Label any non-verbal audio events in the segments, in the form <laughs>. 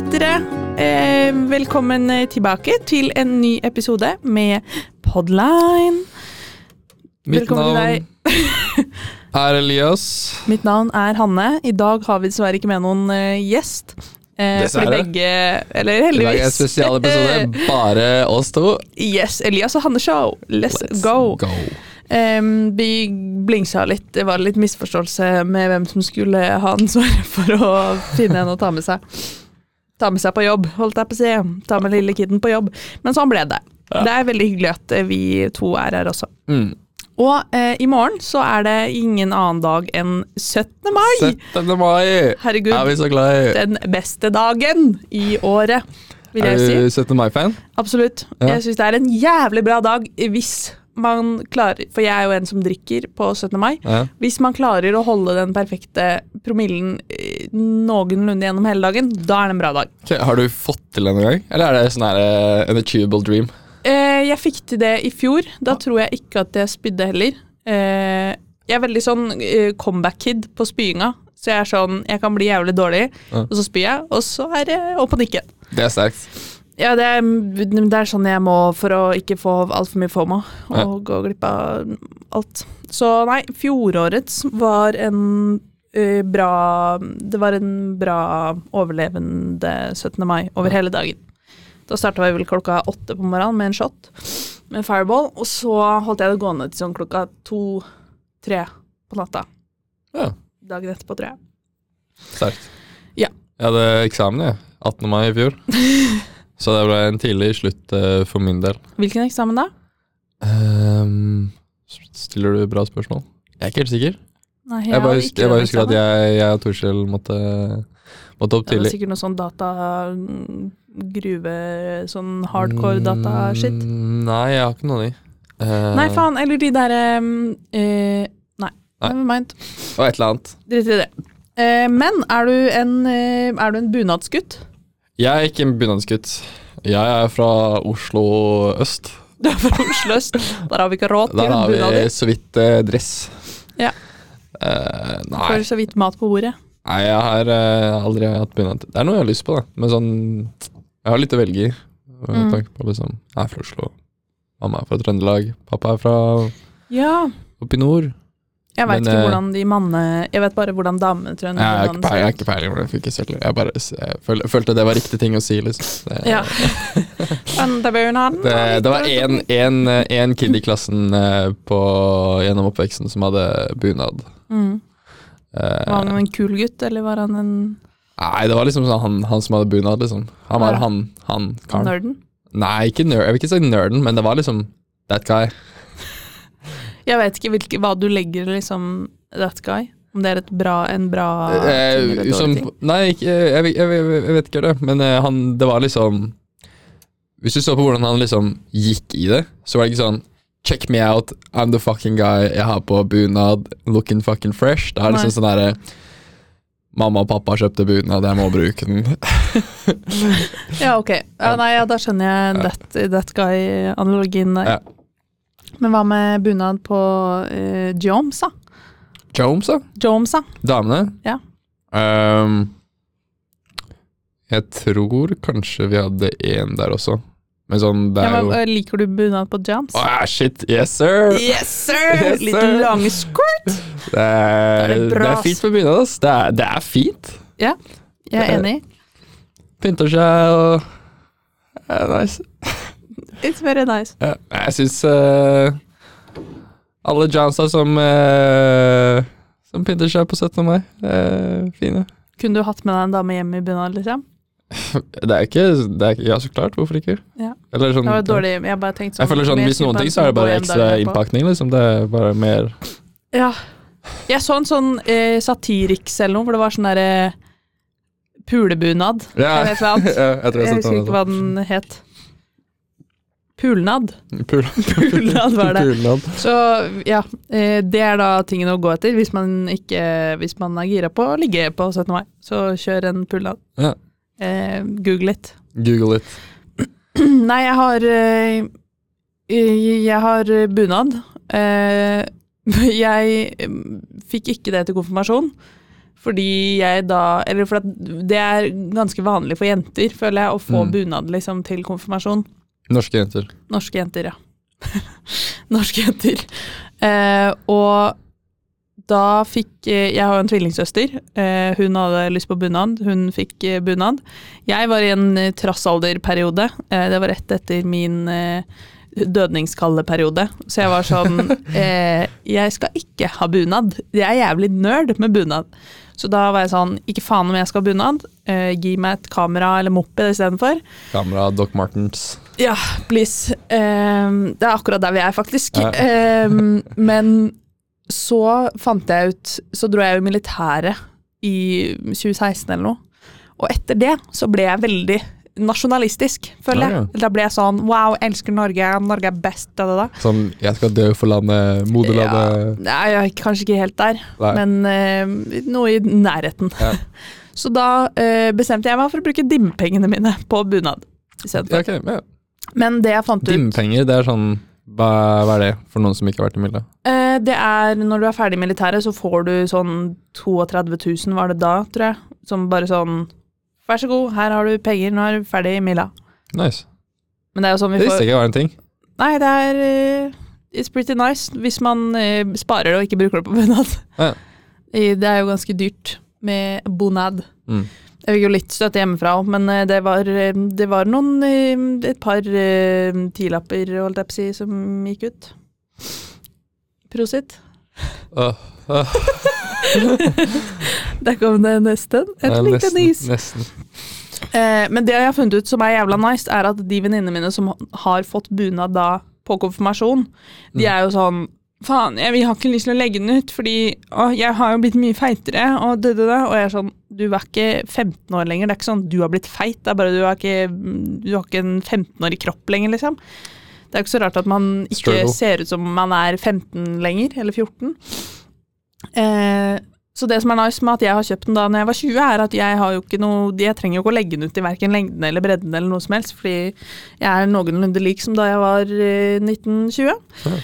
lyttere. Eh, velkommen tilbake til en ny episode med Podline. Mitt navn <laughs> er Elias. Mitt navn er Hanne. I dag har vi dessverre ikke med noen eh, gjest. Eh, Dessverre. begge Eller I dag er en spesialepisode, <laughs> bare oss to. yes, Elias og Hanne Show. Let's, go. Em, vi blingsa litt. Det var litt misforståelse med hvem som skulle ha ansvaret <laughs> for å finne en å ta med seg. Ta med seg på jobb, holdt jeg på å si. Ta med lille kiden på jobb. Men sånn ble det. Ja. Det er veldig hyggelig at eh, vi to er her også. Mm. Og eh, i morgen så er det ingen annen dag enn 17. mai. 17. mai Herregud, er vi så glad i. den beste dagen i året, vil jeg si. Er du 17. mai-fan? Absolutt. Ja. Jeg syns det er en jævlig bra dag hvis man klarer For jeg er jo en som drikker på 17. mai. Ja. Hvis man klarer å holde den perfekte promillen eh, noenlunde gjennom hele dagen, da er det en bra dag. Okay, har du fått til det noen gang? Eller er det sånn her uh, an achievable dream? Uh, jeg fikk til det i fjor. Da tror jeg ikke at jeg spydde heller. Uh, jeg er veldig sånn comeback-kid på spyinga. Så jeg er sånn, jeg kan bli jævlig dårlig, Ja. og så spyr jeg, og så er det opp på nikke. Det er sterkt. Ja, det er, det er sånn jeg må for å ikke få altfor mye FOMO og Ja. gå glipp av alt. Så nei, fjorårets var en eh, bra Det var en bra overlevende 17. mai over hele dagen. Da starta vi vel klokka åtte på morgenen med en shot med fireball, og så holdt jeg det gående til sånn klokka to-tre på natta. Ja, Dagen etterpå, tror jeg. sterkt. Ja. Jeg hadde eksamen, jeg. 18. mai i fjor. <laughs> Så det ble en tidlig slutt eh, for min del. Hvilken eksamen da? Ehm, stiller du bra spørsmål? Jeg er ikke helt sikker. Nei, Jeg bare, hadde husker, ikke jeg bare husker at eksamen. jeg, jeg og Torskjell måtte, måtte opp Det var tidlig. sikkert noe sånn data mm, Gruve Sånn hardcore data-shit. Mm, Nei, jeg har ikke noe av de. Eh, Nei, faen. Eller de derre eh, Nei. Nei. Never mind. Og et eller annet. Drit i det. Eh, men er du en, eh, er du en bunadsgutt? Jeg er ikke en bunadsgutt. Jeg er fra Oslo øst. Du er fra Oslo øst. Der har vi ikke råd til Der har vi så vidt eh, dress. Ja. Eh, nei. Får så vidt mat på bordet. nei, jeg har eh, aldri hatt bunad. Det er noe jeg har lyst på, da. Men sånn Jeg har litt å velge i. med Mm. tanke på liksom Jeg er fra Oslo. Mamma er fra Trøndelag. Pappa er fra Ja. oppe i nord. Jeg veit ikke eh, hvordan de manne... Jeg vet bare hvordan damene tror Jeg har ikke peiling, jeg har ikke peiling hvordan det funker selv. Jeg bare jeg føl, følte det var riktig ting å si, liksom. Det, Ja. <laughs> Det, det var én en, en kid i klassen eh, på, gjennom oppveksten som hadde bunad. Mm. Eh, Var han en kul gutt, eller var han en nei, det var liksom sånn han, han som hadde bunad, liksom. Han var han, han karen. nerden? Nei, ikke nerd, jeg vil ikke si nerden, men det var liksom that guy. Jeg vet ikke hvilke, hva du legger liksom that guy. Om det er et bra, en bra ting Eh, eller som, ting. nei, jeg, jeg, jeg, jeg vet ikke det, men eh, han, det var liksom Hvis du så på hvordan han liksom gikk i det, så var det ikke sånn Check me out, I'm the fucking guy, jeg har på bunad, looking fucking fresh. Det er liksom Nei. sånn derre Mamma og pappa kjøpte bunad, jeg må bruke den. <laughs> Ja, ok. Ja, nei, ja, da skjønner jeg that, that guy-analogien der. Ja. Men hva med bunad på uh, da? Jones, da? Damene? Ja. Um, jeg tror kanskje vi hadde én der også. Men sånn, det er ja, men, jo liker du bunad på jams? Åh, shit, yes sir! Yes, sir! Yes, Litt lang lange skirt. Det er, er det det er fint med bunad, ass. Det er, det er fint. Ja, jeg er enig. Pynter seg og er nice. It's very nice. Ja, jeg syns uh, alle Johnsa som uh, Som pynter seg på 17. mai, er fine. Kunne du hatt med deg en dame hjem i bunad, liksom? <laughs> Det er ikke, det er ikke Ja, så klart. Hvorfor ikke? Ja. Eller sånn, Det var dårlig, jeg bare tenkte sånn jeg føler sånn, Hvis noen ting, så er det bare ekstra innpakning. Liksom. Det er bare mer Ja. Jeg så en sånn eh, Satiriks eller noe, hvor det var sånn derre pulebunad. Ja, Eller et eller annet. <laughs> ja, jeg jeg Jeg husker ikke hva den het. Pulnad. Pul <laughs> Pulnad var det. Pulnad. Så ja, eh, det er da tingen å gå etter hvis man ikke Hvis man er gira på å ligge på 17. mai. Så kjør en pulnad. Ja. Eh, Google litt. Google it. <clears throat> Nei, jeg har eh, Jeg har bunad. Eh, <laughs> jeg fikk ikke det til konfirmasjon. Fordi jeg da Eller for det er ganske vanlig for jenter, føler jeg, å få Mm. bunad liksom til konfirmasjon. Norske jenter. Norske jenter, ja. <laughs> Norske jenter. Eh, og da fikk eh, Jeg har jo en tvillingsøster. Eh, hun hadde lyst på bunad. Hun fikk eh, bunad. Jeg var i en eh, trassalderperiode. Eh, det var rett etter min dødningskalleperiode. Så jeg var sånn <laughs> eh, Jeg skal ikke ha bunad. Jeg er jævlig nerd med bunad. Så da var jeg sånn Ikke faen om jeg skal ha bunad. Eh, gi meg et kamera eller moped istedenfor. Kamera Doc Martens. Ja, please. Um, det er akkurat der vi er, faktisk. Ja. um, men så fant jeg ut Så dro jeg jo i militæret i 2016 eller noe. Og etter det så ble jeg veldig nasjonalistisk, føler jeg. Ja, Da ble jeg sånn wow, jeg elsker Norge, Norge er best. Da, da, da. Sånn 'jeg skal dø for landet', moderlandet Nei, jeg er kanskje ikke helt der, Nei. men uh, noe i nærheten. Ja. <laughs> Så da uh, bestemte jeg meg for å bruke dimmepengene mine på bunad. istedenfor. Ja, ok, ja. Men det jeg fant ut Dimmepenger, det er sånn hva, hva er det for noen som ikke har vært i militæret? Eh, Det er når du er ferdig i militæret, så får du sånn 32 000, var det da, tror jeg. Som bare sånn Vær så god, her har du penger, nå er du ferdig i mila. Nice. Men det er jo sånn vi Det visste får ikke var en ting. Nei, det er eh, It's pretty nice hvis man eh, sparer det og ikke bruker det på bunad. Ja. Det er jo ganske dyrt med bonad. Mm. Jeg fikk jo litt støtte hjemmefra òg, men eh, det var, eh, det var noen eh, Et par tilapper, holdt jeg på å si, som gikk ut. Prosit. Uh, uh. <laughs> Der kom det nesten. Et lite nesten, nys. Nesten. Eh, men det jeg har funnet ut som er jævla nice, er at de venninnene mine som har fått bunad da på konfirmasjon, de Mm. er jo sånn Faen, jeg, vi har ikke lyst til å legge den ut, fordi å, jeg har jo blitt mye feitere. Og, det, det, det. og jeg er sånn Du er ikke 15 år lenger. Det er ikke sånn du har blitt feit. Det er bare du har ikke, du har ikke en 15-årig kropp lenger, liksom. Det er ikke så rart at man ikke Struggle. ser ut som man er 15 lenger, eller 14. Eh, så det som er nice med at jeg har kjøpt den da når jeg var 20, er at jeg har jo ikke noe Jeg trenger jo ikke å legge den ut i verken lengden eller bredden eller noe som helst, fordi jeg er noenlunde lik som da jeg var eh, 1920. Ja.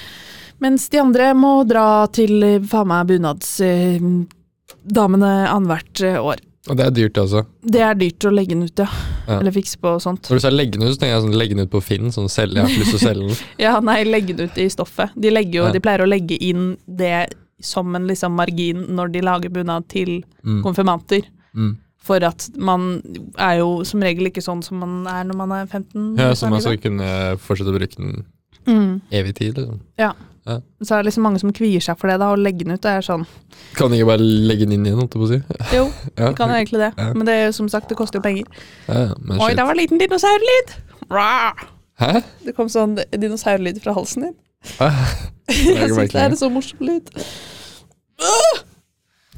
Mens de andre må dra til eh, faen meg bunadsdamene eh, annethvert eh, år. Og det er dyrt, altså. Det er dyrt å legge den ut, ja. Ja. Eller fikse på og sånt. Når du sa legge den ut, så tenker jeg sånn legge den ut på Finn. Sånn selge, jeg har ikke lyst til å selge den. <laughs> Ja, nei, legge den ut i stoffet. De, jo, Ja. de pleier å legge inn det som en liksom margin når de lager bunad til Mm. konfirmanter. Mm. For at man er jo som regel ikke sånn som man er når man er 15. Ja, så man skal kunne fortsette å bruke den mm. evig tid, liksom. Så er det liksom mange som kvier seg for det, da, og legge den ut. Det er sånn Kan ikke bare legge den inn igjen, holdt jeg på å si. <laughs> Jo, Ja. vi kan jo egentlig det. Ja. Men det er jo som sagt, det koster jo penger. Ja, Oi, der var en liten dinosaurlyd! Hæ? Det kom sånn dinosaurlyd fra halsen din. Hæ? <laughs> Jeg syns det er en så morsom lyd.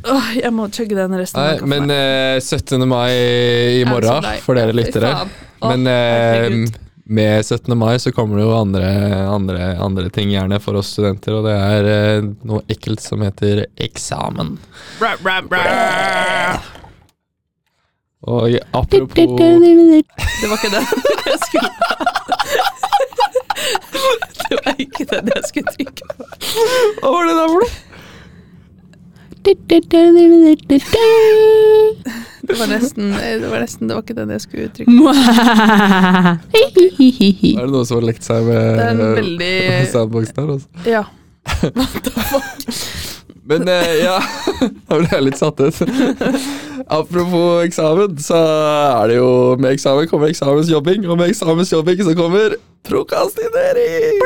Åh, jeg må chugge den resten Nei, men her. eh, 17. mai i morgen for dere Ja, lyttere. faen. Men herregud. Med 17. mai så kommer det jo andre, andre, andre ting gjerne for oss studenter, og det er eh, noe ekkelt som heter eksamen. Bra, bra, bra. Og apropos <laughs> Det var ikke det jeg skulle Det var ikke det jeg skulle trykke på. Hva var det der for noe? Det var nesten Det var nesten Det var ikke den jeg skulle uttrykke. Er det noen som har lekt seg med Det en veldig <laughs> soundboxen her? Altså? Ja. <laughs> Men eh, ja, <laughs> da ble jeg litt satt ut. Apropos eksamen, så er det jo Med eksamen kommer eksamensjobbing, og med eksamensjobbing så kommer prokastinering!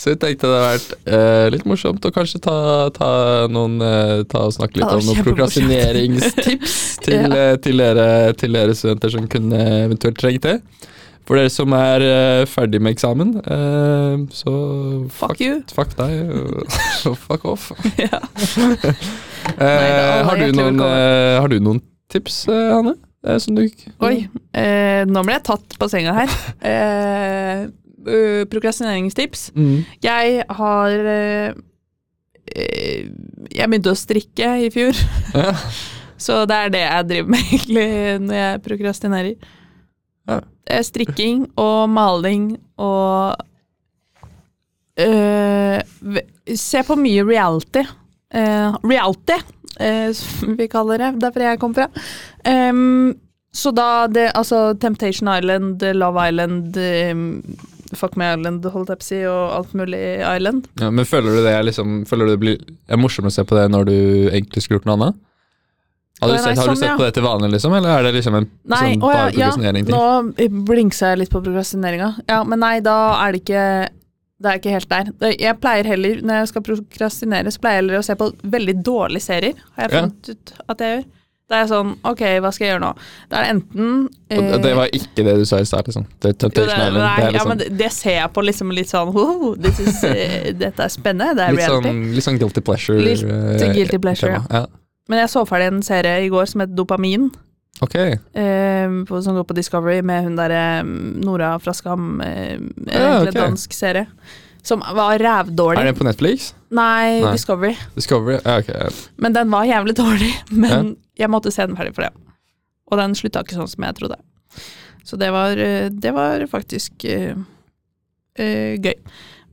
Så jeg tenkte det hadde vært eh, litt morsomt å kanskje ta, ta noen eh, Ta og snakke litt om noen prokrastineringstips <laughs> til, Ja. eh, til, dere, til dere studenter som kunne eventuelt trengt det. For dere som er eh, ferdig med eksamen, eh, så Fuck you. Fuck deg, <laughs> og fuck off. <laughs> Ja. Eh, alle har, du hjertelig noen, velkommen. eh, har du noen tips, eh, Hanne? Eh, som du Oi. Eh, nå ble jeg tatt på senga her. Eh, øh, prokrastineringstips. Mm. Jeg har eh, Jeg begynte å strikke i fjor. Ja. <laughs> Så det er det jeg driver med <laughs> egentlig når jeg prokrastinerer. Ja. Strikking og maling og uh, Se på mye reality. Uh, reality uh, som vi kaller det. Derfor jeg kom fra. Um, så da det Altså Temptation Island, Love Island, em, Fuck Me Island, holdt jeg på å si, og alt mulig Island. Ja, men føler du det er liksom Føler du det blir er morsomt å se på det når du egentlig skulle gjort noe annet? Har du sett, har sånn, du sett ja. på det til vanlig, liksom, eller er det liksom en Nei, sånn bare ja, progresjonering-ting? nå blingsa jeg litt på prokrastineringa. Ja, men nei, da er det ikke Det er ikke helt der. Jeg pleier heller, når jeg skal prokrastinere, så pleier jeg heller å se på veldig dårlige serier, har jeg Ja. funnet ut at jeg gjør. Da er jeg sånn, ok, hva skal jeg gjøre nå? Da er det enten Og det var ikke det du sa i stad, liksom. Det det, Island. nei, det er ja, men liksom det, det ser jeg på liksom litt sånn oh, this is, <laughs> eh, Dette er spennende, det er litt reality. sånn, litt sånn guilty pleasure. Litt eh, guilty pleasure, tema. ja. Men jeg så ferdig en serie i går som het Dopamin, Ok. eh, på, som går på Discovery, med hun derre Nora fra Skam. Eh, Ja, okay. ok. dansk serie. Som var rævdårlig. Er det på Netflix? Nei, Nei. Discovery. Discovery? Ja, ok. Men den var jævlig dårlig. <laughs> Men jeg måtte se den ferdig for det. Og den slutta ikke sånn som jeg trodde. Så det var, eh, det var faktisk uh, uh, gøy.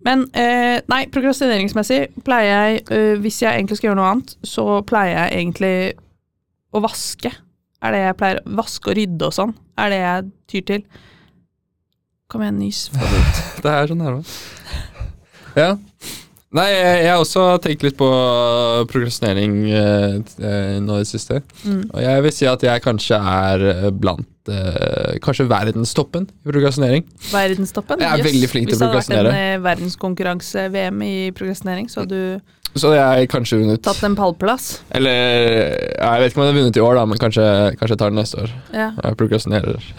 Men uh, nei, prokrastineringsmessig pleier jeg, hvis jeg egentlig skal gjøre noe annet, så pleier jeg egentlig å vaske. Er det jeg pleier. Vaske og rydde og sånn. Er det jeg tyr til. Kom igjen, nys. <laughs> Det er så nærme. Ja. Nei, jeg jeg har også tenkt litt på prokrastinering eh, eh, nå i det siste. Mm. Og jeg vil si at jeg kanskje er blant eh, Kanskje verdenstoppen i prokrastinering. Verdenstoppen. Jeg er yes. veldig flink til å Hvis det hadde vært en verdenskonkurranse-VM i prokrastinering, så hadde du Så hadde jeg kanskje vunnet. tatt en pallplass. Eller Jeg vet ikke om jeg hadde vunnet i år, da, men kanskje, kanskje jeg tar den neste år. Ja. Jeg prokrastinerer.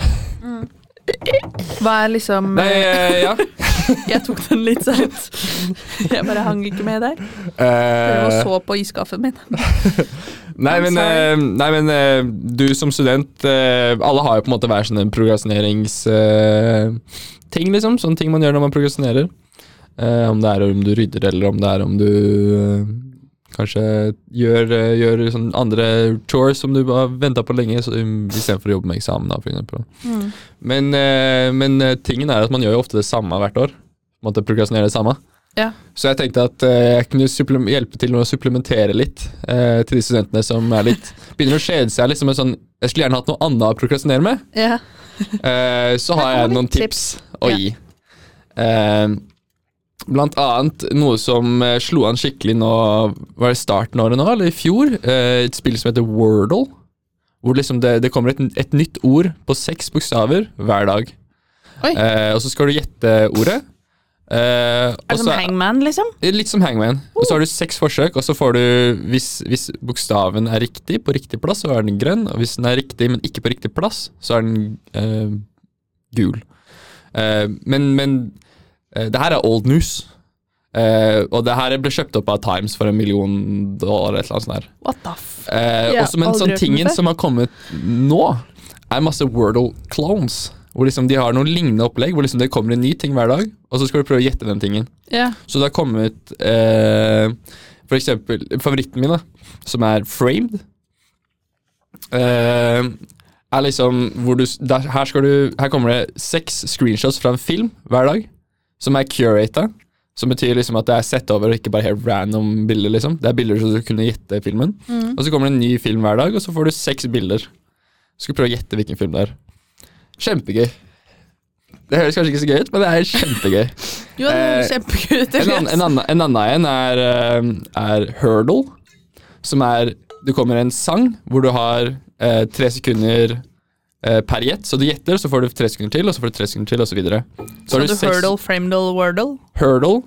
Hva er liksom Nei, ja. <laughs> <laughs> Jeg tok den litt seint. Jeg bare hang ikke med der. Må Eh, så på iskaffen min. <laughs> Nei, men, sorry. eh, nei, men eh, du som student eh, Alle har jo på en måte hver sånne prokrastineringsting, liksom. Sånne ting man gjør når man progresjonerer. Eh, om det er om du rydder, eller om det er om du eh, kanskje gjør, eh, gjør sånn andre chores som du har venta på lenge, så, um, istedenfor å jobbe med eksamen, da, for eksempel. Mm. Men, eh, men eh, tingen er at man gjør jo ofte det samme hvert år. Måtte prokrastinere det samme. Ja. Så jeg tenkte at jeg kunne hjelpe til med å supplementere litt eh, til de studentene som litt <laughs> begynner å kjede seg Liksom en sånn Jeg skulle gjerne hatt noe annet å prokrastinere med. Ja. Eh, så har jeg noen tips å gi. Eh, blant annet noe som eh, slo an skikkelig nå Var det starten av året nå, eller i fjor? Eh, et spill som heter Wordle. Hvor liksom det, det kommer et, et nytt ord på seks bokstaver hver dag. Eh, og så skal du gjette ordet. Eh, Er det som Hangman, liksom? Litt som Hangman. Og så har du seks forsøk, og så får du Hvis, hvis bokstaven er riktig på riktig plass, så er den grønn. Og hvis den er riktig, men ikke på riktig plass, så er den eh, gul. Eh, men men eh, det her er old news. Uh, og det her ble kjøpt opp av Times for en million dollar. eller et eller annet sånt der. What the f... Uh, yeah, også, men sånn tingen som har kommet nå, er masse Wordle clones. Hvor liksom de har noen lignende opplegg, hvor liksom det kommer en ny ting hver dag, og så skal du prøve å gjette den tingen. Yeah. Så det har kommet uh, For eksempel favoritten min, da, som er Framed. Uh, er liksom hvor du der, her, skal du, her kommer det seks screenshots fra en film hver dag, som er curata. Som betyr liksom at det er sett over, og ikke bare helt random bilder. liksom Det er bilder som du kunne gjette filmen. Mm. Og så kommer det en ny film hver dag, og så får du seks bilder. Så skal du prøve å gjette hvilken film det er. Kjempegøy. Det høres kanskje ikke så gøy ut, men det er kjempegøy. <laughs> Jo, det er Eh, kjempegøy ut. En annen, en annen, en annen en er, eh, er Hurdle, som er Du kommer en sang hvor du har eh, tre sekunder eh, per gjett. Så du gjetter, så får du tre sekunder til, og så får du tre sekunder til, og så videre. Så har du seks- hurdle, framedle, wordle? Hurdle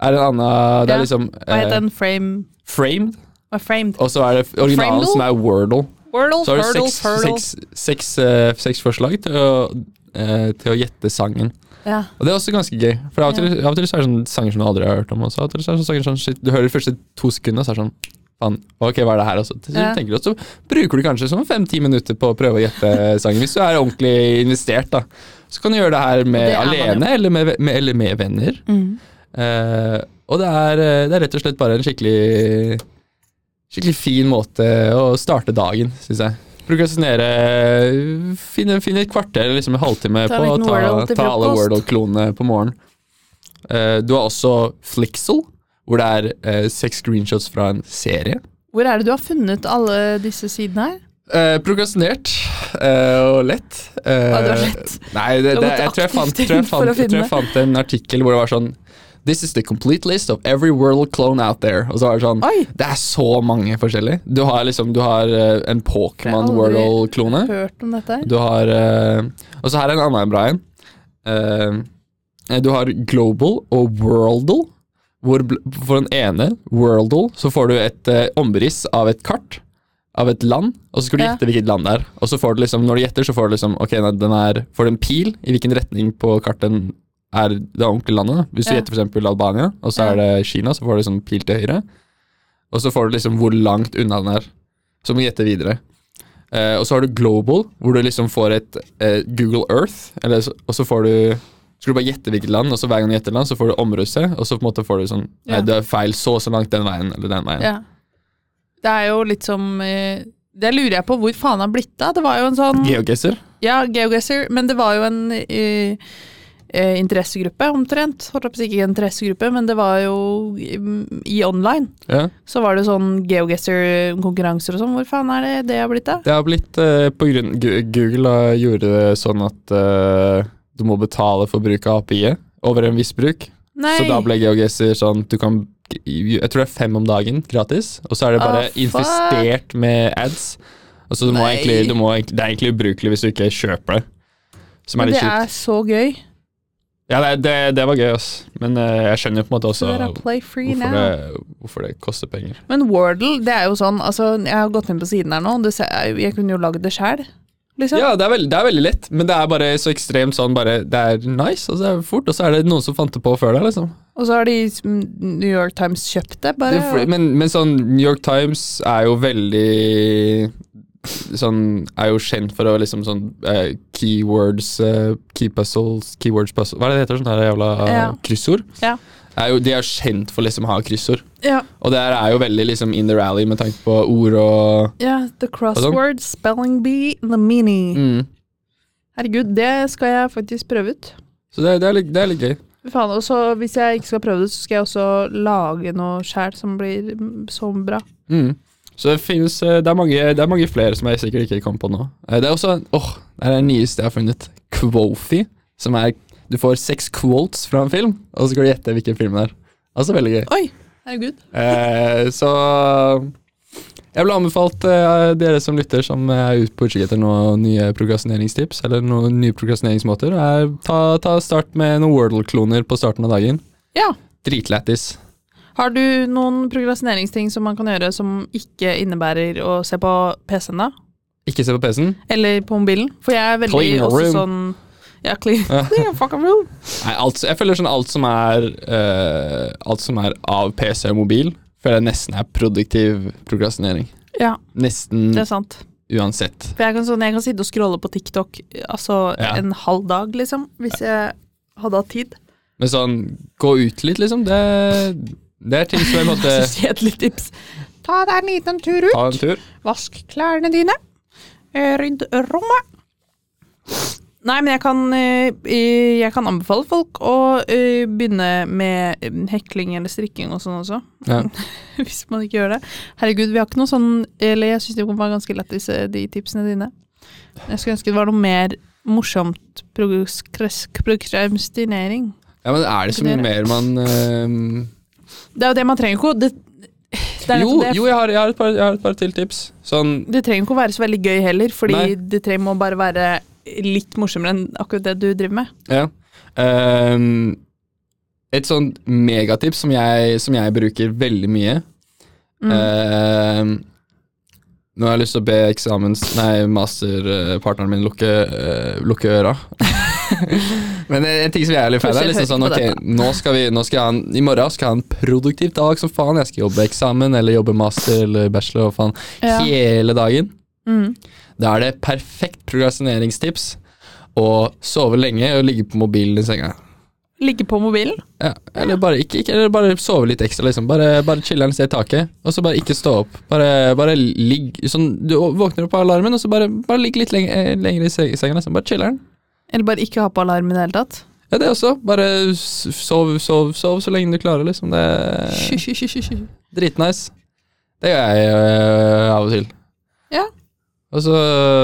er en annen Det er Ja. liksom Hva het eh, den? Frame... framed, og så er det originalen Framedle? som er Wordle. Wordle, Så har du hurdle, seks, hurdle. seks, seks, eh, seks forslag til å, eh, til å gjette sangen. Ja. Og det er også ganske gøy. For av og til, av og til så er det sånne sanger som du aldri har hørt om. Også. Av og til så er det sånne sanger sånn, shit, Du hører de første to sekundene, så er det sånn Faen, ok, hva er det her? Så, Ja. tenker du, så bruker du kanskje sånn fem-ti minutter på å prøve å gjette sangen. Hvis du er ordentlig investert, da. Så kan du gjøre det her med det alene eller med, med, eller med venner. Mm. Uh, og det er, eh, det er rett og slett bare en skikkelig Skikkelig fin måte å starte dagen, syns jeg. Prokrastinere Finne, finne et kvarter eller liksom en halvtime på å ta, ta alle. Wordle-klonene på morgenen. Uh, du har også Flixel, hvor det er eh, seks screenshots fra en serie. Hvor er det du har funnet alle disse sidene her? Eh, prokrastinert eh, og lett. Eh, Ja, det var lett. Nei, det, det, jeg, tror jeg, fant, tror jeg, fant, tror jeg fant en artikkel hvor det var sånn This is the complete list of every world clone out there. Og så var det sånn Oi! Det er så mange forskjellige. Du har liksom Du har uh, en Pokémon World-klone. Hørt om dette? Du har uh, Og så her er en annen bra en. Uh, du har Global og Worldle. Hvor for den ene, Worldle, så får du et eh, omriss av et kart av et land, og så skal du Ja. gjette hvilket land det er. Og så får du liksom, når du gjetter, så får du liksom Ok, nei, den er Får du en pil i hvilken retning på kartet er det ordentlige landet. Hvis Hvis du Ja. gjetter f.eks. Albania, og så Ja. er det Kina, så får du liksom pil til høyre. Og så får du liksom hvor langt unna den er. Så må du gjette videre. Eh, og så har du Global, hvor du liksom får et eh, Google Earth, eller, og så får du skal du bare gjette hvilket land, og så hver gang du gjetter land, så får du omrisset, og så på en måte får du sånn Nei, det er feil så og så langt den veien, eller den veien. Ja. Det er jo litt som eh, Det lurer jeg på hvor faen har blitt av. Det var jo en sånn Geogesser? Ja, GeoGuessr, men det var jo en eh, eh, interessegruppe, omtrent. Holdt på å si ikke interessegruppe, men det var jo i, i online. Ja. Så var det sånn GeoGuessr-konkurranser og sånn. Hvor faen er det det har blitt av? Det har blitt eh, på grunn Gu- Google eh, gjorde det sånn at eh, du må betale for bruk av API-et over en viss bruk. Nei. Så da ble GeoGuessr sånn du kan Jeg tror det er fem om dagen gratis, og så er det bare oh, infestert med ads. Og så du må Nei. egentlig, du må, Det er egentlig ubrukelig hvis du ikke kjøper det. Som er Men kjipt. det er så gøy. Ja, det, det, det var gøy, ass. Men uh, jeg skjønner jo på en måte også hvorfor det, hvorfor det koster penger. Men Wordle, det er jo sånn Altså, jeg har gått inn på siden her nå, ser, jeg kunne jo lagd det sjæl, liksom. Ja, det er, veldig, det er veldig lett, men det er bare så ekstremt sånn bare Det er nice, og så er det fort, og så er det noen som fant det på før deg, liksom. Og så har de New York Times kjøpt det, bare. Det, men, men sånn New York Times er jo veldig Sånn Er jo kjent for å liksom sånn uh, Keywords uh, Key puzzles Keywords puzzle Hva er det det heter? Sånn her jævla Ja. kryssord? Ja. Er jo, de er jo kjent for liksom å ha kryssord. ja, Og det her er jo veldig liksom in the rally med tanke på ord og ja, The Crossword, Spelling Bee, The Mini. mm. Herregud, det skal jeg faktisk prøve ut. Så det, det, er litt, det er litt gøy. Faen, og så Hvis jeg ikke skal prøve det, så skal jeg også lage noe sjæl som blir så bra. Mm. Så det finnes eh, det er, mange, det er mange flere som jeg sikkert ikke kom på nå. Eh, Det er også Åh, det er det nyeste jeg har funnet. Quofi. Som er Du får seks quotes fra en film, og så skal du gjette hvilken film det er. Altså veldig gøy. Oi, herregud. Eh, så jeg ville anbefalt eh, dere som lytter, som er ute på utkikk etter noen nye prokrastineringstips, eller noen nye prokrastineringsmåter, er ta, ta start med noen Wordle-kloner på starten av dagen. Ja. Dritlættis. Har du noen prokrastineringsting som man kan gjøre som ikke innebærer å se på PC-en, da? Ikke se på PC-en. Eller på mobilen? For jeg er veldig også sånn Ja, <laughs> clean, clean fucking room. Nei, alt, jeg føler sånn alt som er uh, Alt som er av PC og mobil, føler jeg nesten er produktiv prokrastinering. Ja, Nesten det er sant. uansett. For jeg kan, sånn, jeg kan sitte og scrolle på TikTok altså Ja. en halv dag, liksom, hvis jeg hadde hatt tid. Men sånn gå ut litt, liksom, det, det er ting <laughs> som jeg måtte Så Kjedelig tips. Ta deg en liten tur ut, ta en tur. vask klærne dine, eh, rydd rommet. Nei, men jeg kan, eh, jeg kan anbefale folk å eh, begynne med eh, hekling eller strikking og sånn også. Ja. <laughs> Hvis man ikke gjør det. Herregud, vi har ikke noe sånn Eller jeg syns det var ganske lett, disse, de tipsene dine. Jeg skulle ønske det var noe mer morsomt prokrastinering. Ja, men er det så mye mer man uh... Det er jo det man trenger ikke å det, det, jo, det. jo, jeg har, jeg, har par, jeg har et par til tips. Sånn det trenger ikke å være så veldig gøy heller, fordi Nei. det trenger må bare være litt morsommere enn akkurat det du driver med. Ja. Um, et sånt megatips som jeg, som jeg bruker veldig mye Mm. Ehm, Nå har jeg lyst til å be eksamens Nei, masterpartneren min lukke, uh, lukke øra. <laughs> Men en ting som jeg er litt feil, er liksom sånn Ok, nå skal vi nå skal jeg ha en, I morgen skal jeg ha en produktiv dag som faen. Jeg skal jobbe eksamen eller jobbe master eller bachelor og faen Ja. hele dagen. Mm. Da er det perfekt prokrastineringstips å sove lenge og ligge på mobilen i senga. Ligge på mobilen. Ja, eller bare ikke, ikke eller bare sove litt ekstra, liksom. Bare, bare chiller'n se taket, og så bare ikke stå opp. Bare, bare ligg sånn Du våkner opp av alarmen, og så bare, bare ligg litt lenge, eh, lenger i senga, liksom. Bare chiller'n. Eller bare ikke ha på alarm i det hele tatt. Ja, det også. Bare sov, sov, sov så lenge du klarer, liksom. Det <laughs> er dritnice. Det gjør jeg øh, av og til. Ja. Og så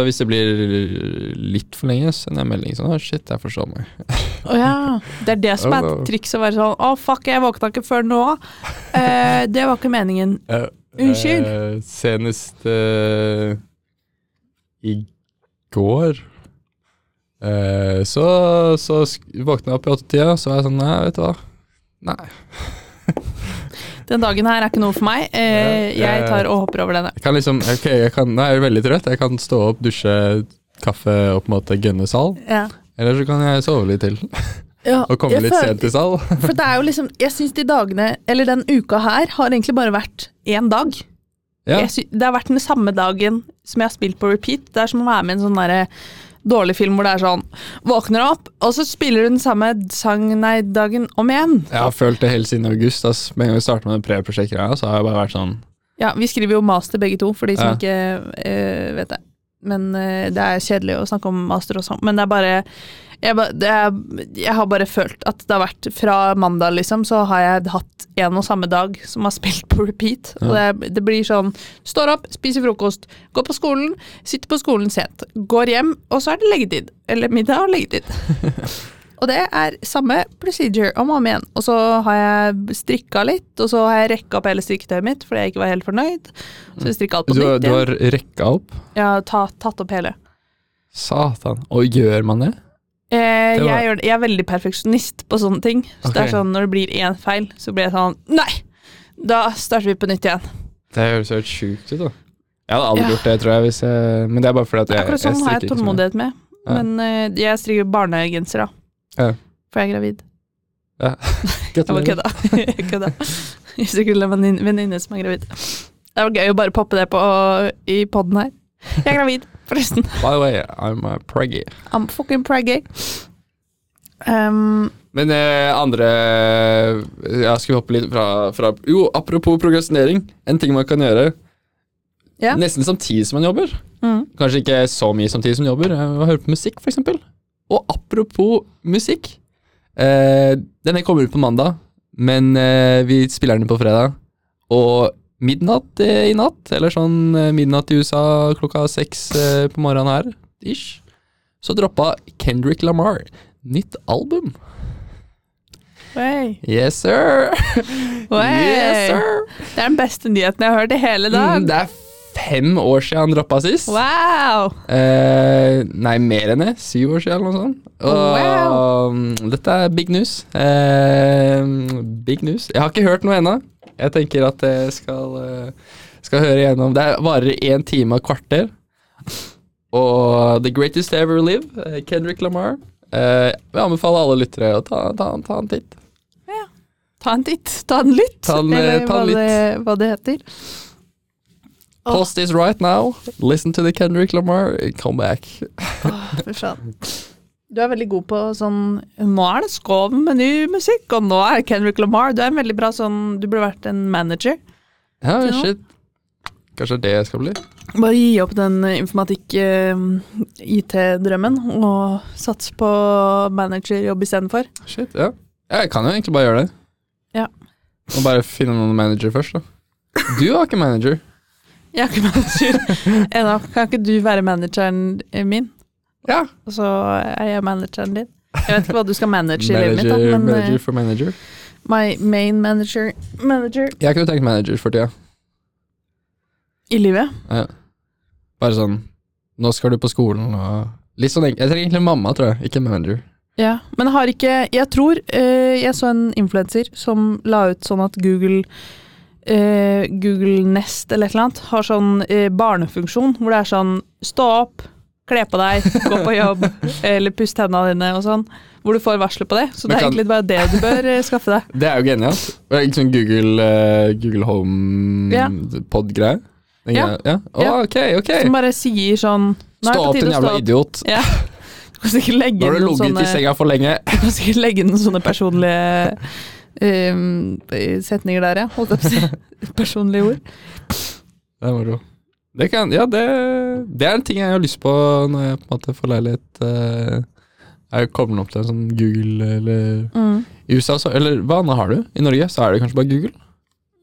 hvis det blir litt for lenge, så sender jeg melding sånn Å, shit, jeg forstår meg. <laughs> Å ja. Det er det som er trikset, å være sånn Å, fuck, jeg våkna ikke før nå. Eh, det var ikke meningen. Unnskyld. Eh, senest eh, i går eh, så, så våkna jeg opp i åttetida, så var jeg sånn Nei, vet du hva. Nei. Den dagen her er ikke noe for meg. Eh, jeg tar og hopper over denne. Jeg kan liksom Ok, jeg kan, nå er jeg veldig trøtt. Jeg kan stå opp, dusje, kaffe og på en måte gønne sal. Ja. Eller så kan jeg sove litt til <laughs> og komme litt føler- sent til sal. <laughs> For det er jo liksom Jeg syns de dagene, eller den uka her, har egentlig bare vært én dag. Ja, Jeg sy det har vært den samme dagen som jeg har spilt på repeat. Det er som å være med i en sånn derre dårlig film hvor det er sånn Våkner opp, og så spiller du den samme sang, nei, dagen om igjen. jeg har følt det helt siden august. Altså. Med en gang vi starta med det pre-prosjektet, så har jeg bare vært sånn Ja, vi skriver jo master begge to, for de som Ja. ikke øh, vet det. Men øh, det er kjedelig å snakke om master og sånn. Men det er bare jeg, ba, er, jeg har bare følt at det har vært fra mandag, liksom, så har jeg hatt en og samme dag som har spilt på repeat. Og det, det blir sånn Står opp, spiser frokost, går på skolen, sitter på skolen sent, går hjem, og så er det leggetid. Eller middag og leggetid. <laughs> Og det er samme procedure om og om igjen. Og så har jeg strikka litt, og så har jeg rekka opp hele strikketøyet mitt fordi jeg ikke var helt fornøyd. Så jeg strikka alt på nytt du har rekka opp? Ja, ta, tatt opp hele. Satan. Og gjør man det? Eh, var- jeg, jeg er veldig perfeksjonist på sånne ting. Så det er sånn, Når det blir én feil, så blir jeg sånn Nei! Da starter vi på nytt igjen. Det høres helt sjukt ut, da. Jeg hadde aldri Ja. gjort det, tror jeg, hvis jeg Men det er bare fordi at jeg, Akkurat sånn har jeg så mye. tålmodighet med. Ja. Men uh, jeg strikker barnegenser, da. Ja. For jeg er gravid. <laughs> Jeg bare Gratulerer. <laughs> Jeg kødda. Jeg strikker en venninne venninne som er gravid. Det var gøy å bare poppe det på i poden her. Jeg er gravid, forresten. By the way, I'm uh, preggy. I'm fucking preggy. Um, Men eh, andre Jeg skal hoppe litt fra, fra Jo, apropos progresjonering. En ting man kan gjøre yeah. nesten samtidig som man jobber. mm. Kanskje ikke så mye samtidig som man jobber. eh, høre på musikk, f.eks. Og apropos musikk. Eh, denne kommer ut på mandag, men eh, vi spiller den på fredag. Og midnatt eh, i natt, eller sånn eh, midnatt i USA klokka seks eh, på morgenen her, ish, så droppa Kendrick Lamar nytt album. Wey. Yes, sir! Wey. Yes, sir! Det er den beste nyheten jeg har hørt i hele dag. Mm, det er fem år siden han droppa sist. Wow! Eh, nei, mer enn det. Syv år siden, eller noe sånt. Og mm, dette er big news. Eh, big news. Jeg har ikke hørt noe ennå. Jeg tenker at jeg skal, eh, skal høre igjennom. Det varer én time og kvarter. Og The Greatest Ever Live, eh, Kendrick Lamar. Vi jeg vil anbefale alle lyttere å ta, ta, ta en titt. Ja. Ta en titt. Ta en lytt, Ta en, eh, eller ta en hva, det, hva det heter. Åh. Post is right now. Listen to the Kendrick Lamar. Come back. Du er veldig god på sånn Nå er det skov med ny musikk, og nå er Kendrick Lamar. Du er en veldig bra sånn Du burde vært en manager. Ja, shit. Kanskje det jeg skal bli. Bare gi opp den informatikk-IT-drømmen og sats på managerjobb istedenfor. Shit, ja. Jeg kan jo egentlig bare gjøre det. Ja. Og bare finne noen manager først, da. Du har ikke manager. Jeg er ikke manager <laughs> ennå. Kan ikke du være manageren min? Ja. Og så er jeg manageren din. Jeg vet ikke hva du skal manage i livet mitt, Manager, da, men manager eh, for manager. my main manager Manager Jeg kunne tenkt manager for tida. i livet. Bare sånn Nå skal du på skolen og Litt sånn Jeg trenger egentlig mamma, tror jeg. Ikke manager. Ja, men har ikke Jeg tror uh, jeg så en influenser som la ut sånn at Google uh, Google Nest eller et eller annet har sånn uh, barnefunksjon hvor det er sånn stå opp, kle på deg, gå på jobb, <laughs> eller pusse tennene dine og sånn. Hvor du får varsler på det. Så det er egentlig bare det du bør eh, skaffe deg. <laughs> Det er jo genialt. Sånn Google, eh, Google Home-pod-greie? Ja. ja. Ja. ok, ok. Som bare sier sånn Stå opp, din jævla idiot. Ja. Du kan sikkert legge inn noen ligget i senga for lenge. <laughs> Du kan sikkert legge inn sånne personlige um, setninger der, ja. Holdt jeg på å si. Personlige ord. Det er moro. Det kan, ja, det, det er en ting jeg har lyst på når jeg på en måte får leilighet. eh, Jeg kommer opp til en sånn Google eller Mm. I USA, så, eller hva annet har du? I Norge så er det kanskje bare Google.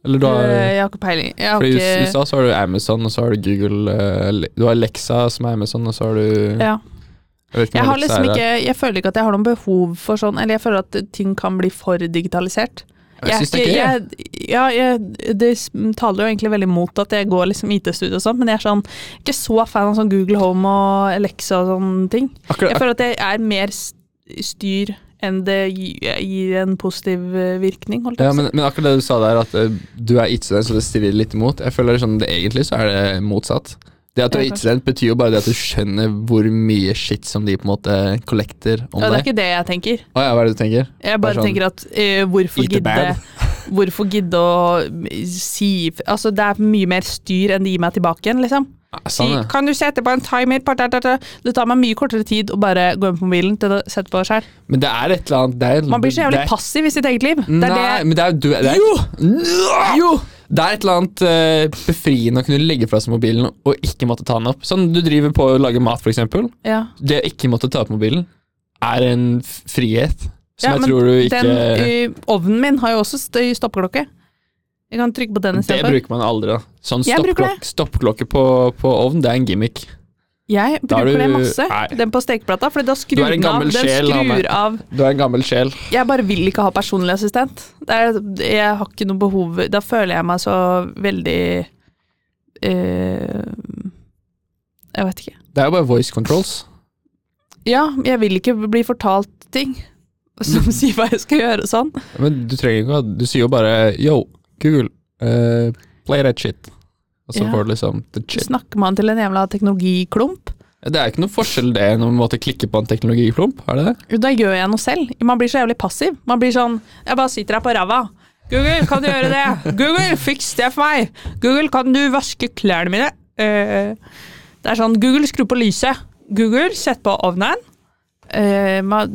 Eller du har Eh, Jeg har ikke peiling. Har Fordi i USA så har du Amazon, og så har du Google eh, Du har Lexa som er Amazon, og så har du ja. Jeg Jeg, har liksom ikke, jeg føler ikke at jeg har noen behov for sånn Eller jeg føler at ting kan bli for digitalisert. Jeg syns det jeg. jeg, ja, jeg, det taler jo egentlig veldig mot at jeg går liksom IT-studio og sånn, men jeg er sånn ikke så fan av sånn Google Home og Alexa og sånne ting. Akkurat, Jeg føler at det er mer styr enn det gir en positiv eh, virkning. Ja, jeg men, men akkurat det du sa der, at eh, du er IT-student, så det strider litt imot. Jeg føler sånn, det, Egentlig så er det motsatt. Det at du er kanskje. Betyr jo bare det at du skjønner hvor mye shit som de på en måte collecter om ja, det er ikke det jeg tenker. Å ja, hva er det du tenker? Jeg bare sånn, tenker at uh, hvorfor gidde. <laughs> Hvorfor gidde å si Altså, det er mye mer styr enn de gir meg tilbake igjen, liksom. Ja, sånn, ja. kan du sette på en timer. Det tar meg mye kortere tid å bare gå inn på mobilen til å sette på sjøl. Men det er et eller annet det er, Man blir så jævlig er- passiv i sitt eget liv. Det Nei, er det men det er, du, det er, Jo! Det er et eller annet eh, befriende å kunne legge fra seg mobilen og ikke måtte ta den opp. Sånn du driver på å lage mat, eksempel. Ja. Det å ikke måtte ta opp mobilen er en frihet som Ja, jeg tror du ikke Den eh, ovnen min har jo også st- stoppeklokke. Jeg kan trykke på den Det bruker man aldri, da. Sånn stoppklokke stopp på, på ovn, det er en gimmick. Jeg bruker du, det masse. Nei. Den på stekeplata, for da skrur en den av. Den sjel, skrur av. Du er en gammel sjel. Jeg bare vil ikke ha personlig assistent. Er, jeg har ikke noe behov Da føler jeg meg så veldig uh, Jeg vet ikke. Det er jo bare voice controls. Ja, jeg vil ikke bli fortalt ting som <laughs> sier hva jeg skal gjøre sånn. Men du trenger ikke Du sier jo bare yo, Google, uh, play that shit. Og så Ja. får du liksom. Snakker man til en jævla teknologiklump? Det er ikke noe forskjell det når man måtte klikke på en teknologiklump, er det det? Da gjør jeg noe selv. Man blir så jævlig passiv. Man blir sånn Jeg bare sitter her på ræva. Google, kan du gjøre det? Google, fiks det for meg! Google, kan du vaske klærne mine? Uh, det er sånn Google, skru på lyset. Google, sett på ovnen. Uh, man,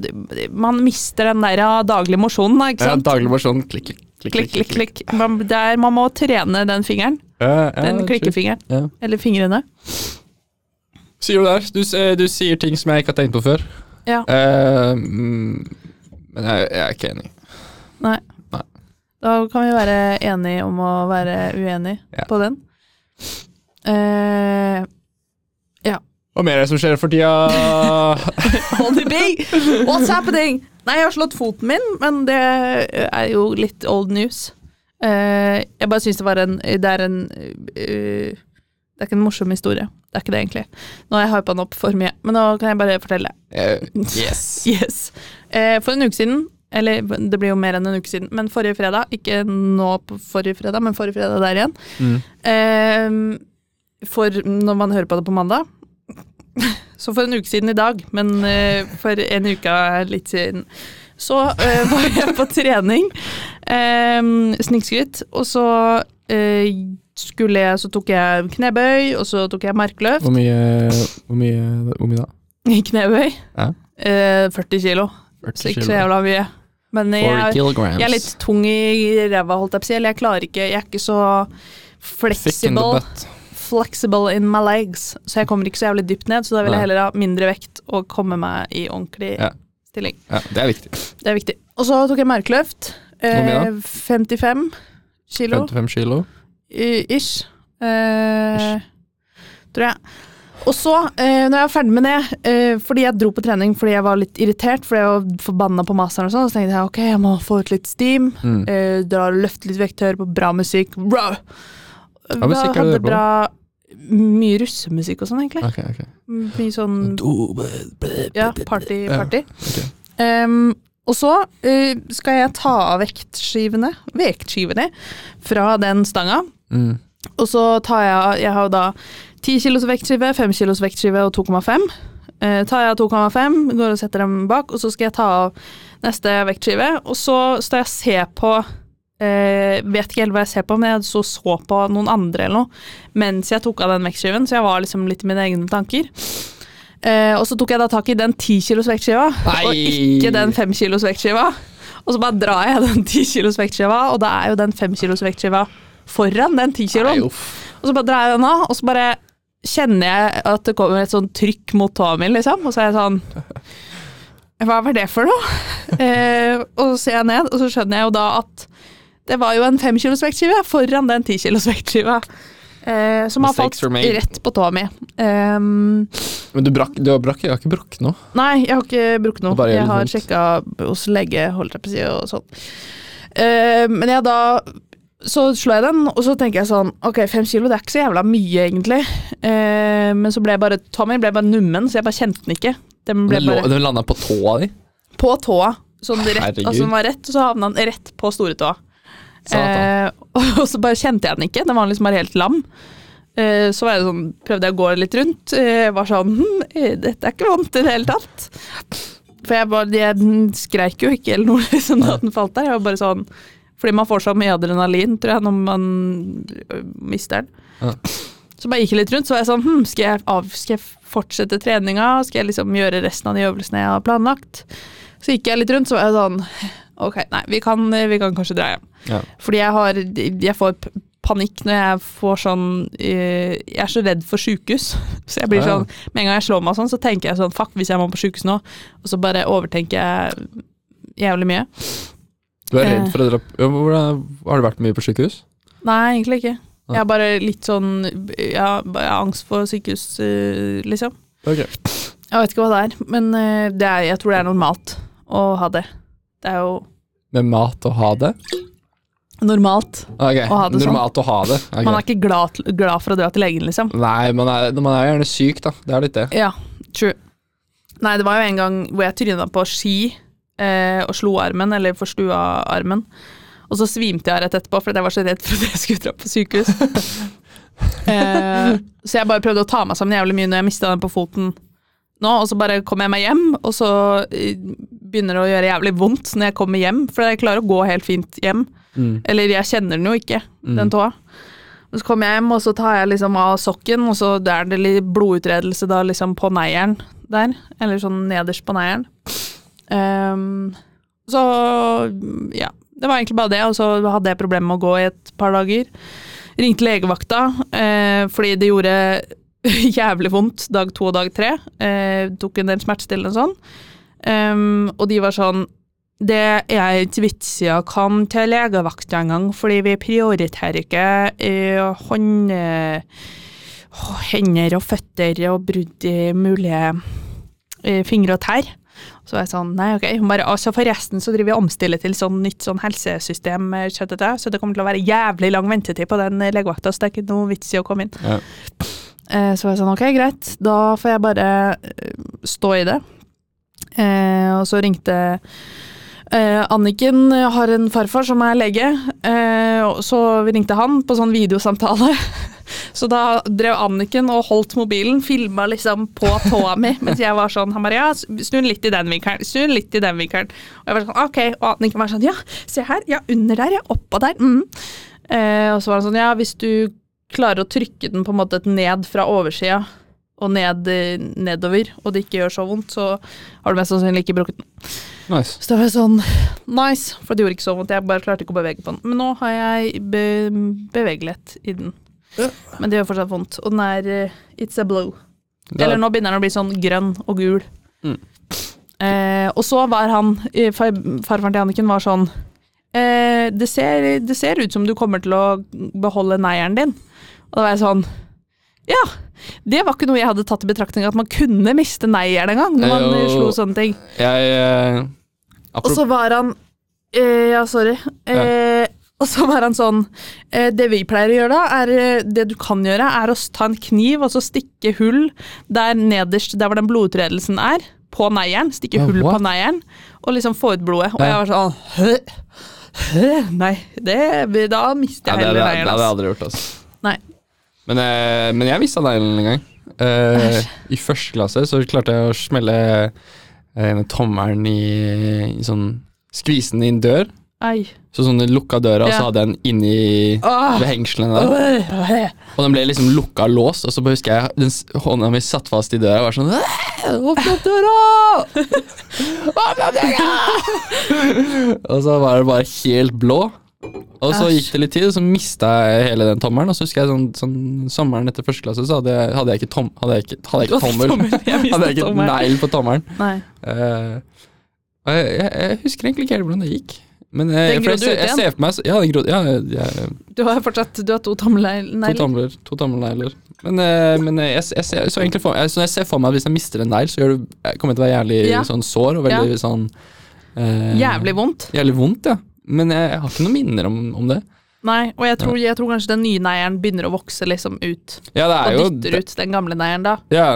man mister den der ja, daglige mosjonen, ikke Ja, sant? daglig bare Klikk, klikk, klikk, Klikk, klikk, klikk. Man, der, man må trene den fingeren. Ja, ja, Den klikkefingeren. Ja. Eller fingrene. Sier du der? Du, eh, du sier ting som jeg ikke har tenkt på før. Ja. Mm, men jeg, jeg er ikke enig. Nei. Nei. Da kan vi være enige om å være uenige på den. Ja Hva mer er det som skjer for tida? <laughs> Holdy B, what's happening? Nei, jeg har slått foten min, men det er jo litt old news. Eh, jeg bare syns det var en Det er en eh, Det er ikke en morsom historie. Det er ikke det, egentlig. Nå har jeg hypa den opp for mye, men nå kan jeg bare fortelle. Eh, yes. <laughs> Yes. For en uke siden, eller det blir jo mer enn en uke siden, men forrige fredag, ikke nå på forrige fredag, men forrige fredag der igjen. Mm. For når man hører på det på mandag. Så for en uke siden i dag, men for en uke litt siden, så var jeg på trening. Eh, snikskritt. Og så eh, skulle jeg Så tok jeg knebøy, og så tok jeg markløft. Hvor mye, hvor mye, hvor mye da? I <laughs> knebøy. Ja. Eh, 40 kilo. Så ikke så jævla mye. Men 40 jeg, jeg er litt tung i ræva, holdt jeg på å si. Eller jeg klarer ikke Jeg er ikke så flexible, flexible in my legs. Så jeg kommer ikke så jævlig dypt ned, så da vil jeg heller ha mindre vekt og komme meg i ordentlig Ja. stilling. Ja, det er viktig. Det er viktig. Og så tok jeg markløft. Eh, 55 kilo. 55 kilo. ish. Eh, tror jeg. Og så, eh, når jeg var ferdig med det, eh, fordi jeg dro på trening fordi jeg var litt irritert, fordi jeg var forbanna på masteren og sånn, så tenkte jeg ok, jeg må få ut litt steam. Mm. Eh, dra og løfte litt vekt, høre på bra musikk. Bra! Hva musikk er det du hadde hører på? Mye russemusikk og sånn, egentlig. Ok, ok. Mye sånn ja, party, Ja, party. ok. Og så uh, skal jeg ta av vektskivene, vektskivene fra den stanga. Mm. Og så tar jeg Jeg har da 10 kilos vektskive, 5 kilos vektskive og 2,5. Uh, tar jeg av 2,5, går og setter dem bak, og så skal jeg ta av neste vektskive. Og så står jeg og ser på uh, Vet ikke helt hva jeg ser på, men jeg så, så på noen andre eller noe mens jeg tok av den vektskiven, så jeg var liksom litt i mine egne tanker. Eh, og så tok jeg da tak i den 10 kilos vektskiva, og ikke den 5 kilos vektskiva. Og så bare drar jeg den 10 kilos vektskiva, og da er jo den 5 kilos vektskiva foran den 10 kiloen. Og så bare drar jeg den av, og så bare kjenner jeg at det kommer et sånn trykk mot tåa mi, liksom. Og så er jeg sånn Hva var det for noe? eh, og så ser jeg ned, og så skjønner jeg jo da at Det var jo en 5 kilos vektskive foran den 10 kilos vektskiva. Eh, som har falt rett på tåa mi. Ehm, Men du brakk, du har brakk, jeg har ikke brukket noe. nei, jeg har ikke brukt noe. Jeg har sjekka hos lege, holdt jeg på å si, og sånn. Eh, men jeg da Så slår jeg den, og så tenker jeg sånn Ok, fem kilo, det er ikke så jævla mye, egentlig. Eh, men så ble jeg bare mi ble bare nummen, så jeg bare kjente den ikke. Den ble Den, den landa på tåa di. på tåa. Sånn rett, Herregud. altså den var rett, og så havna den rett på storetåa. Eh, <laughs> og så bare kjente jeg den ikke. Den var liksom bare helt lam. Eh, så var jeg sånn, prøvde jeg å gå litt rundt. Eh, var sånn hm, eh, Dette er ikke vondt i det hele tatt. For jeg, bare, jeg skreik jo ikke eller noe <laughs> liksom, da den falt der. Jeg var bare sånn Fordi man får så mye adrenalin, tror jeg, når man øh, mister den. Ja. Så bare gikk jeg litt rundt, så var jeg sånn hm, skal, jeg av, skal jeg fortsette treninga? Skal jeg liksom gjøre resten av de øvelsene jeg har planlagt? Så gikk jeg litt rundt, så var jeg sånn Ok, nei, vi kan, vi kan kanskje dra hjem. Ja. Fordi jeg har Jeg får panikk når jeg får sånn eh, Jeg er så redd for sjukehus. <laughs> Så jeg blir ja. sånn Med en gang jeg slår meg sånn, så tenker jeg sånn Fuck, hvis jeg må på sjukehus nå. Og så bare overtenker jeg jævlig mye. Du er Eh. redd for å dra Har du vært mye på sykehus? Nei, egentlig ikke. Jeg har bare litt sånn Jeg har angst for sykehus, eh, liksom. Okay. Jeg vet ikke hva det er, men eh, det er, jeg tror det er normalt å ha det. Det er jo Med mat og ha det? normalt. okay. Å ha det sånn. Normalt å ha det. Okay. Man er ikke glad, glad for å dra til legen, liksom. Nei, man er, man er gjerne syk, da. Det er litt det. Ja, true. Nei, det var jo en gang hvor jeg tryna på ski eh, og slo armen, eller forstua armen. Og så svimte jeg rett etterpå, for jeg var så redd for at jeg skulle dra på sykehus. <laughs> eh, så jeg bare prøvde å ta meg sammen jævlig mye når jeg mista den på foten nå, og så bare kom jeg meg hjem, og så eh, begynner å gjøre jævlig vondt når jeg kommer hjem, for jeg klarer å gå helt fint hjem. Mm. Eller jeg kjenner den jo ikke, Mm. den tåa. Og så kommer jeg hjem, og så tar jeg liksom av sokken, og så er det litt blodutredelse da liksom på neieren der. Eller sånn nederst på neieren. Um, så ja, det var egentlig bare det, og så hadde jeg problemer med å gå i et par dager. Ringte legevakta, eh, fordi det gjorde <laughs> jævlig vondt dag to og dag tre. Eh, tok en del smertestillende og sånn. Ehm, og de var sånn det er ikke vits i å komme til legevakta engang, fordi vi prioriterer ikke uh, hånd, uh, hender og føtter og brudd i mulige uh, fingre og tær. Så var jeg sånn, nei ok, bare, altså forresten så driver vi og omstiller til sånn nytt sånn helsesystem, eh, så det kommer til å være jævlig lang ventetid på den eh, legevakta, så det er ikke noe vits i å komme inn. Ja. Eh, så var jeg sånn, ok, greit, da får jeg bare eh, stå i det. Eh, og så ringte eh, Anniken har en farfar som er lege, eh, så vi ringte han på sånn videosamtale. <laughs> Så da drev Anniken og holdt mobilen, filma liksom på tåa mi, mens jeg var sånn Han bare ja, snu den litt i den vinkelen, snu den litt i den vinkelen. Og jeg var sånn ok, og Anniken var sånn ja, se her, ja, under der, ja, oppå der. Mm. Eh, og så var han sånn ja, hvis du klarer å trykke den på en måte ned fra oversida og ned, nedover, og det ikke gjør så vondt, så har du mest sannsynlig ikke brukket den. Nice. Så da var jeg sånn nice, for det gjorde ikke så vondt, jeg bare klarte ikke å bevege på den. Men nå har jeg be bevegelighet i den. Ja. Men det gjør fortsatt vondt, og den er uh, it's a blow. Da- Eller nå begynner den å bli sånn grønn og gul. Mm. Eh, og så var han, eh, far, farfaren til Anniken var sånn eh, det, ser, det ser ut som du kommer til å beholde neieren din. Og da var jeg sånn Ja! Det var ikke noe jeg hadde tatt i betraktning, at man kunne miste neieren en gang. Når man slo sånne ting. Jeg eh, Og så var han eh, Ja, sorry. Eh, og så var han sånn eh, Det vi pleier å gjøre da, er eh, Det du kan gjøre, er å ta en kniv og så stikke hull der nederst, der hvor den blodutredelsen er, på neieren. Stikke Ja, hull what? på neieren, og liksom få ut blodet. Og jeg var sånn «Hø? Hø? Nei, det, da mister Ja, jeg det, heller det hadde jeg aldri gjort, altså. Nei. Men, eh, men jeg mista neglen en gang. Eh, I første klasse så klarte jeg å smelle eh, tommelen i, i sånn Skvisen i en dør. Ei. Så sånn lukka døra, og så hadde jeg den inni ah. ved hengslene der. Og den ble liksom lukka og låst, og så bare husker jeg den hånda mi satt fast i døra og var sånn «Åh, Åpne opp døra! <laughs> Åpne opp døra! og så var det bare helt blå. Og så gikk det litt tid, og så mista jeg hele den tommelen. Og så husker jeg sånn, sånn sommeren etter første klasse, så hadde jeg, hadde jeg ikke tom... Hadde jeg ikke, hadde jeg ikke tommel. jeg <laughs> hadde jeg ikke negl på tommelen. Nei. Eh, og jeg, jeg, husker egentlig ikke helt hvordan det gikk. Men jeg, Den grodde ser- ut igjen? ser meg så- Ja, den grodde Ja, Du har fortsatt du har to to tommelnegler. to tommelnegler. Men, uh, men eh, jeg, ser- så egentlig for, så jeg ser for meg at hvis jeg mister en negl, så det, kommer jeg til å være jævlig Ja. sånn sår og veldig sånn uh, Jævlig vondt. Jævlig vondt, ja. Men jeg, har ikke noen minner om, om det. Nei, og jeg tror, jeg tror kanskje den nye neieren begynner å vokse liksom ut. Ja, det er Og jo dytter ut den gamle neieren da. Ja,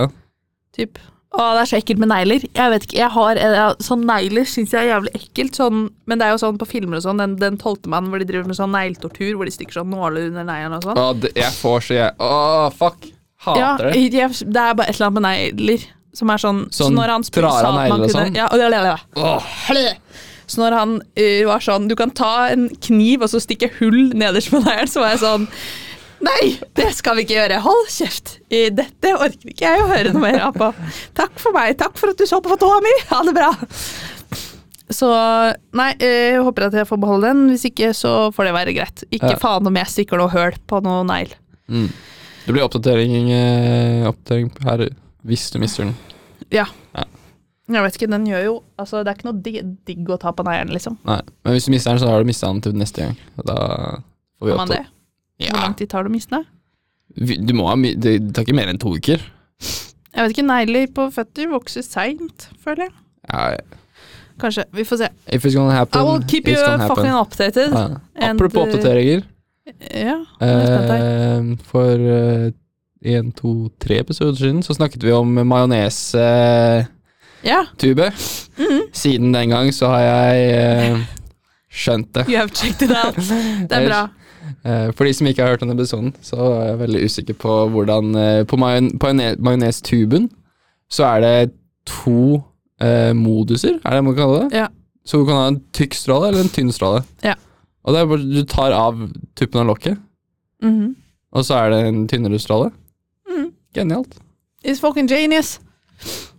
Typ. Å, det er så ekkelt med negler. Jeg vet ikke, jeg har jeg, Sånn negler syns jeg er jævlig ekkelt. Sånn, men det er jo sånn på filmer og sånn, den, den tolvte mann hvor de driver med sånn negletortur, hvor de stikker sånn nåler under neglen og sånn. Å, det, jeg får så jeg Å, fuck. Hater Ja, det. jeg, det er bare et eller annet med negler som er sånn, Sånn så når han spør- drar av negler og sånn? Ja, ja, ja, ja. Åh. Så når han uh, var sånn Du kan ta en kniv og så stikke hull nederst på neglen, så var jeg sånn Nei, det skal vi ikke gjøre. Hold kjeft. Eh, Dette orker ikke jeg å høre noe mer av på. Takk for meg. Takk for at du så på tåa mi. Ha det bra. Så nei, eh, jeg håper at jeg får beholde den. Hvis ikke, så får det være greit. Ikke Ja. faen om jeg stikker noe høl på noe negl. Mm. Det blir oppdatering, oppdatering her hvis du mister den. Ja. Ja. Jeg vet ikke, den gjør jo Altså, det er ikke noe digg, digg å ta på neglen, liksom. Nei, men hvis du mister den, så har du mista den til neste gang. Da får vi Har man det? Ja. Hvor lang tid tar det å miste den? Du må ha Det tar ikke mer enn to uker. Jeg vet ikke, negler på føtter vokser seint, føler jeg. Ja, Kanskje. Vi får se. if it's gonna happen, I will keep you fucking updated. Ja. And, Apropos uh, oppdateringer. Ja. Eh, for eh, en, to, tre episoder siden så snakket vi om majones-tube. Ja. Mhm. Siden den gang så har jeg uh, skjønt det. You have checked it out. Det er bra. Eh, For de som ikke har hørt denne episoden, så er jeg veldig usikker på hvordan eh, På majon- majonestuben så er det to eh, moduser, er det man kan kalle det? Ja. Så du kan ha en tykk stråle eller en tynn stråle. Ja. Og det er bare du tar av tuppen av lokket, Mhm. og så er det en tynnere stråle. Mm. Genialt. It's fucking genius.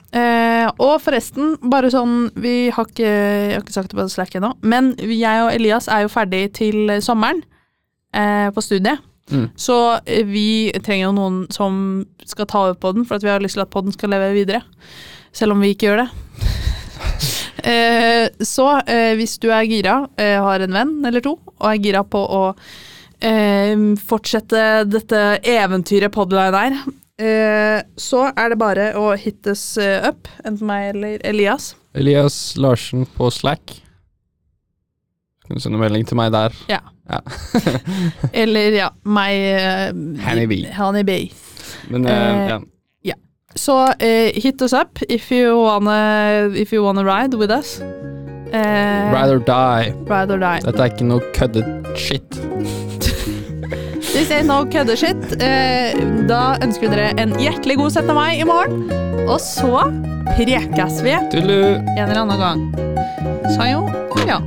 Eh, og forresten, bare sånn Vi har ikke, jeg har ikke sagt det på Slack ennå, men jeg og Elias er jo ferdig til sommeren eh, på studiet. Mm. Så eh, vi trenger jo noen som skal ta over podden, for at vi har lyst til at podden skal leve videre. Selv om vi ikke gjør det. <laughs> eh, så eh, hvis du er gira, eh, har en venn eller to, og er gira på å fortsette dette eventyret Podline er, eh, så er det bare å hit us eh, up, enten meg eller Elias. Elias Larsen på Slack. Kan du sende melding til meg der? Ja <laughs> Eller ja, meg eh, Honeybee. B. Men uh, Eh, ja. Så uh, hit us up if you wanna, if you wanna ride with us. Uh, Ride or die. ride or die. Dette er ikke noe køddet shit. This ain't no køddeshit. Eh, da ønsker vi dere en hjertelig god 17. mai i morgen. Og så prekes vi Tudelu! en eller annen gang. Sayo. Ja.